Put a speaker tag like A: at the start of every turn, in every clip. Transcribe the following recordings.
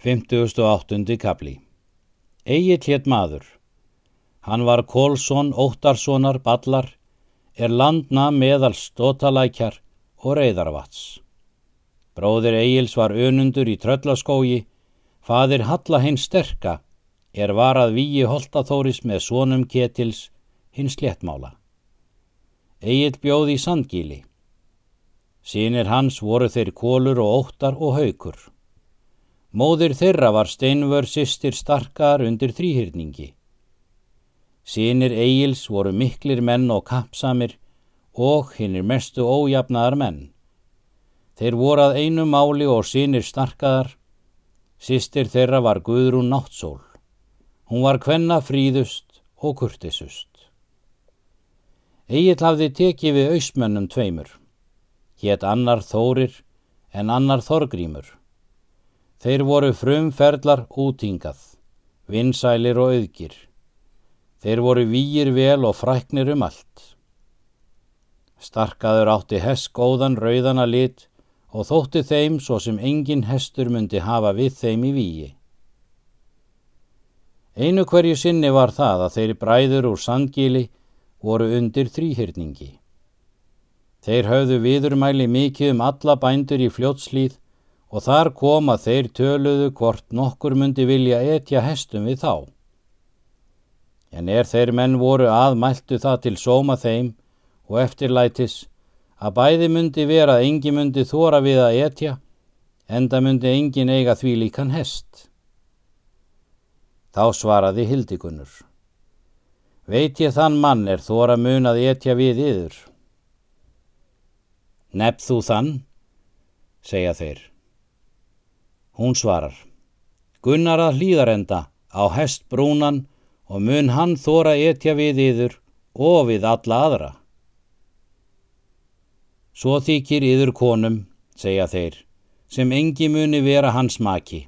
A: 58. kapli Egil hétt maður. Hann var Kólsson Óttarssonar ballar, er landna meðal stótalækjar og reyðarvats. Bróðir Egils var önundur í tröllaskógi, fadir Halla hinn sterka, er varað víi holtaþóris með svonum ketils hinn sléttmála. Egil bjóð í sandgíli. Sýnir hans voru þeir kólur og óttar og haukur. Móðir þeirra var steinvör sýstir starkar undir þrýhyrningi. Sýnir Egils voru miklir menn og kappsamir og hinnir mestu ójafnaðar menn. Þeir voru að einu máli og sýnir starkaðar. Sýstir þeirra var Guðrún Náttsól. Hún var kvenna fríðust og kurtisust. Egil hafði tekið við ausmönnum tveimur. Hétt annar Þórir en annar Þorgrímur. Þeir voru frumferðlar útingað, vinsælir og auðgir. Þeir voru výir vel og fræknir um allt. Starkaður átti hess góðan rauðana lit og þótti þeim svo sem engin hestur myndi hafa við þeim í výi. Einu hverju sinni var það að þeir bræður úr sandgíli voru undir þrýhyrningi. Þeir höfðu viðurmæli mikið um alla bændur í fljótslýð og þar kom að þeir töluðu hvort nokkur myndi vilja etja hestum við þá. En er þeir menn voru aðmæltu það til sóma þeim og eftirlætis að bæði myndi vera að engi myndi þóra við að etja, enda myndi engin eiga því líkan hest. Þá svaraði Hildikunnur. Veit ég þann mann er þóra mun að etja við yður? Nefn þú þann, segja þeir. Hún svarar. Gunnar að hlýðarenda á hest brúnan og mun hann þóra etja við yður og við alla aðra. Svo þykir yður konum, segja þeir, sem engi muni vera hans maki.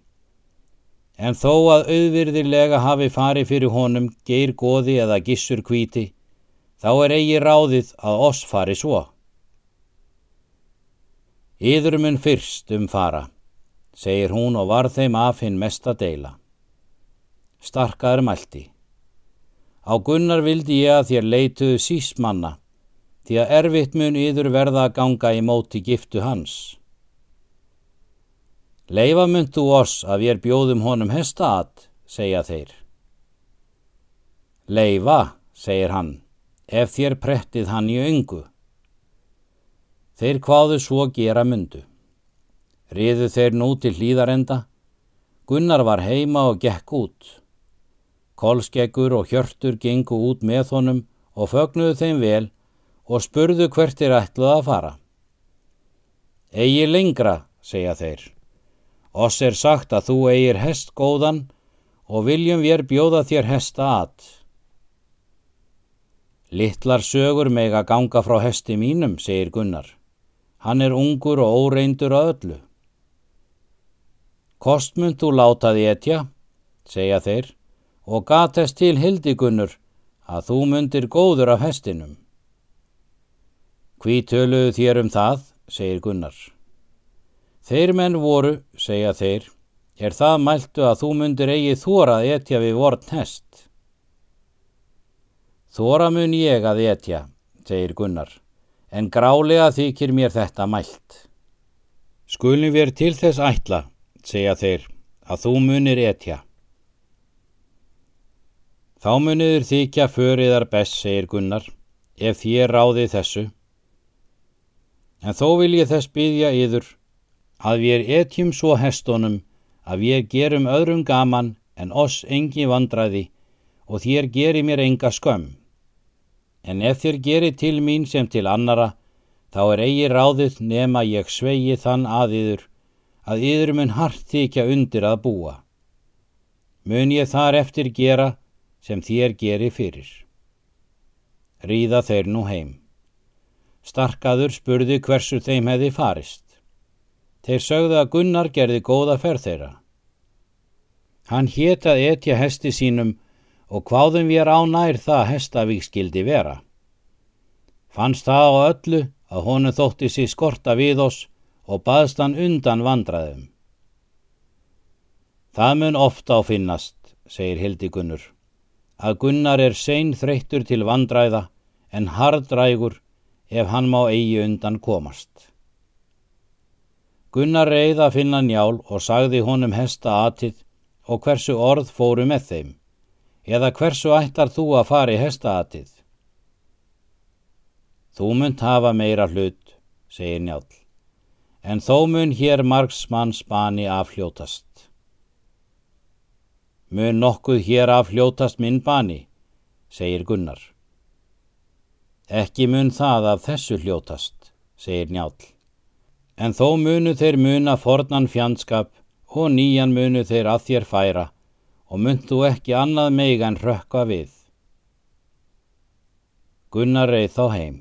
A: En þó að auðvirðilega hafi farið fyrir honum geir goði eða gissur kvíti, þá er eigi ráðið að oss fari svo. Yður mun fyrst um fara, segir hún og var þeim af hinn mesta deila. Starkaður mælti. Á gunnar vildi ég að þér leituðu sísmanna, því að erfitt mun yður verða að ganga í móti giftu hans. Leifa mynd þú oss að við bjóðum honum hesta að, segja þeir. Leifa, segir hann, ef þér prettið hann í öngu. Þeir hvaðu svo gera myndu. Riðu þeir nú til hlýðarenda. Gunnar var heima og gekk út. Kolskeggur og hjörtur gengu út með honum og fögnuðu þeim vel og spurðu hvert er ætluð að fara. Egi lengra, segja þeir. Oss er sagt að þú eigir hest góðan og viljum við bjóða þér hesta að. Littlar sögur meg að ganga frá hesti mínum, segir Gunnar. Hann er ungur og óreindur að öllu. Kostmund þú látaði etja, segja þeir, og gatest til hildigunnur að þú mundir góður af hestinum. Hví töluðu þér um það, segir Gunnar. Þeir menn voru, segja þeir, er það mæltu að þú mundir eigi þórað etja við vorn hest. Þóra mun ég að etja, segir Gunnar, en grálega þykir mér þetta mælt. Skulum við til þess ætla, segja þeir, að þú munir etja. Þá muniður þykja föriðar best, segir Gunnar, ef þér ráði þessu. En þó vil ég þess byggja yður að við etjum svo hestonum að við gerum öðrum gaman en oss engi vandraði og þér geri mér enga skömm. En ef þér geri til mín sem til annara, þá er eigi ráðið nema ég svegi þann aðiður að yður mun hart þykja undir að búa. Mun ég þar eftir gera sem þér geri fyrir. Ríða þeir nú heim. Starkaður spurði hversu þeim hefði farist. Þeir sögðu að Gunnar gerði góða ferð þeirra. Hann hétað etja hesti sínum og hvaðum við er á nær það hestavík skildi vera. Fannst það á öllu að honum þótti sér skorta við oss og baðst hann undan vandraðum. Það mun ofta á finnast, segir Hildigunnur, að Gunnar er sein þreyttur til vandræða en hardrægur ef hann má eigi undan komast. Gunnar reið að finna njál og sagði honum hesta atið og hversu orð fóru með þeim, eða hversu ættar þú að fari hesta atið. Þú munt hafa meira hlut, segir njál, en þó mun hér margs mann spani afhljótast. Mun nokkuð hér afhljótast minn bani, segir Gunnar. Ekki mun það af þessu hljótast, segir njál. En þó munu þeir muna fornan fjandskap og nýjan munu þeir að þér færa og mun þú ekki annað meig en rökka við. Gunnar reið þá heim.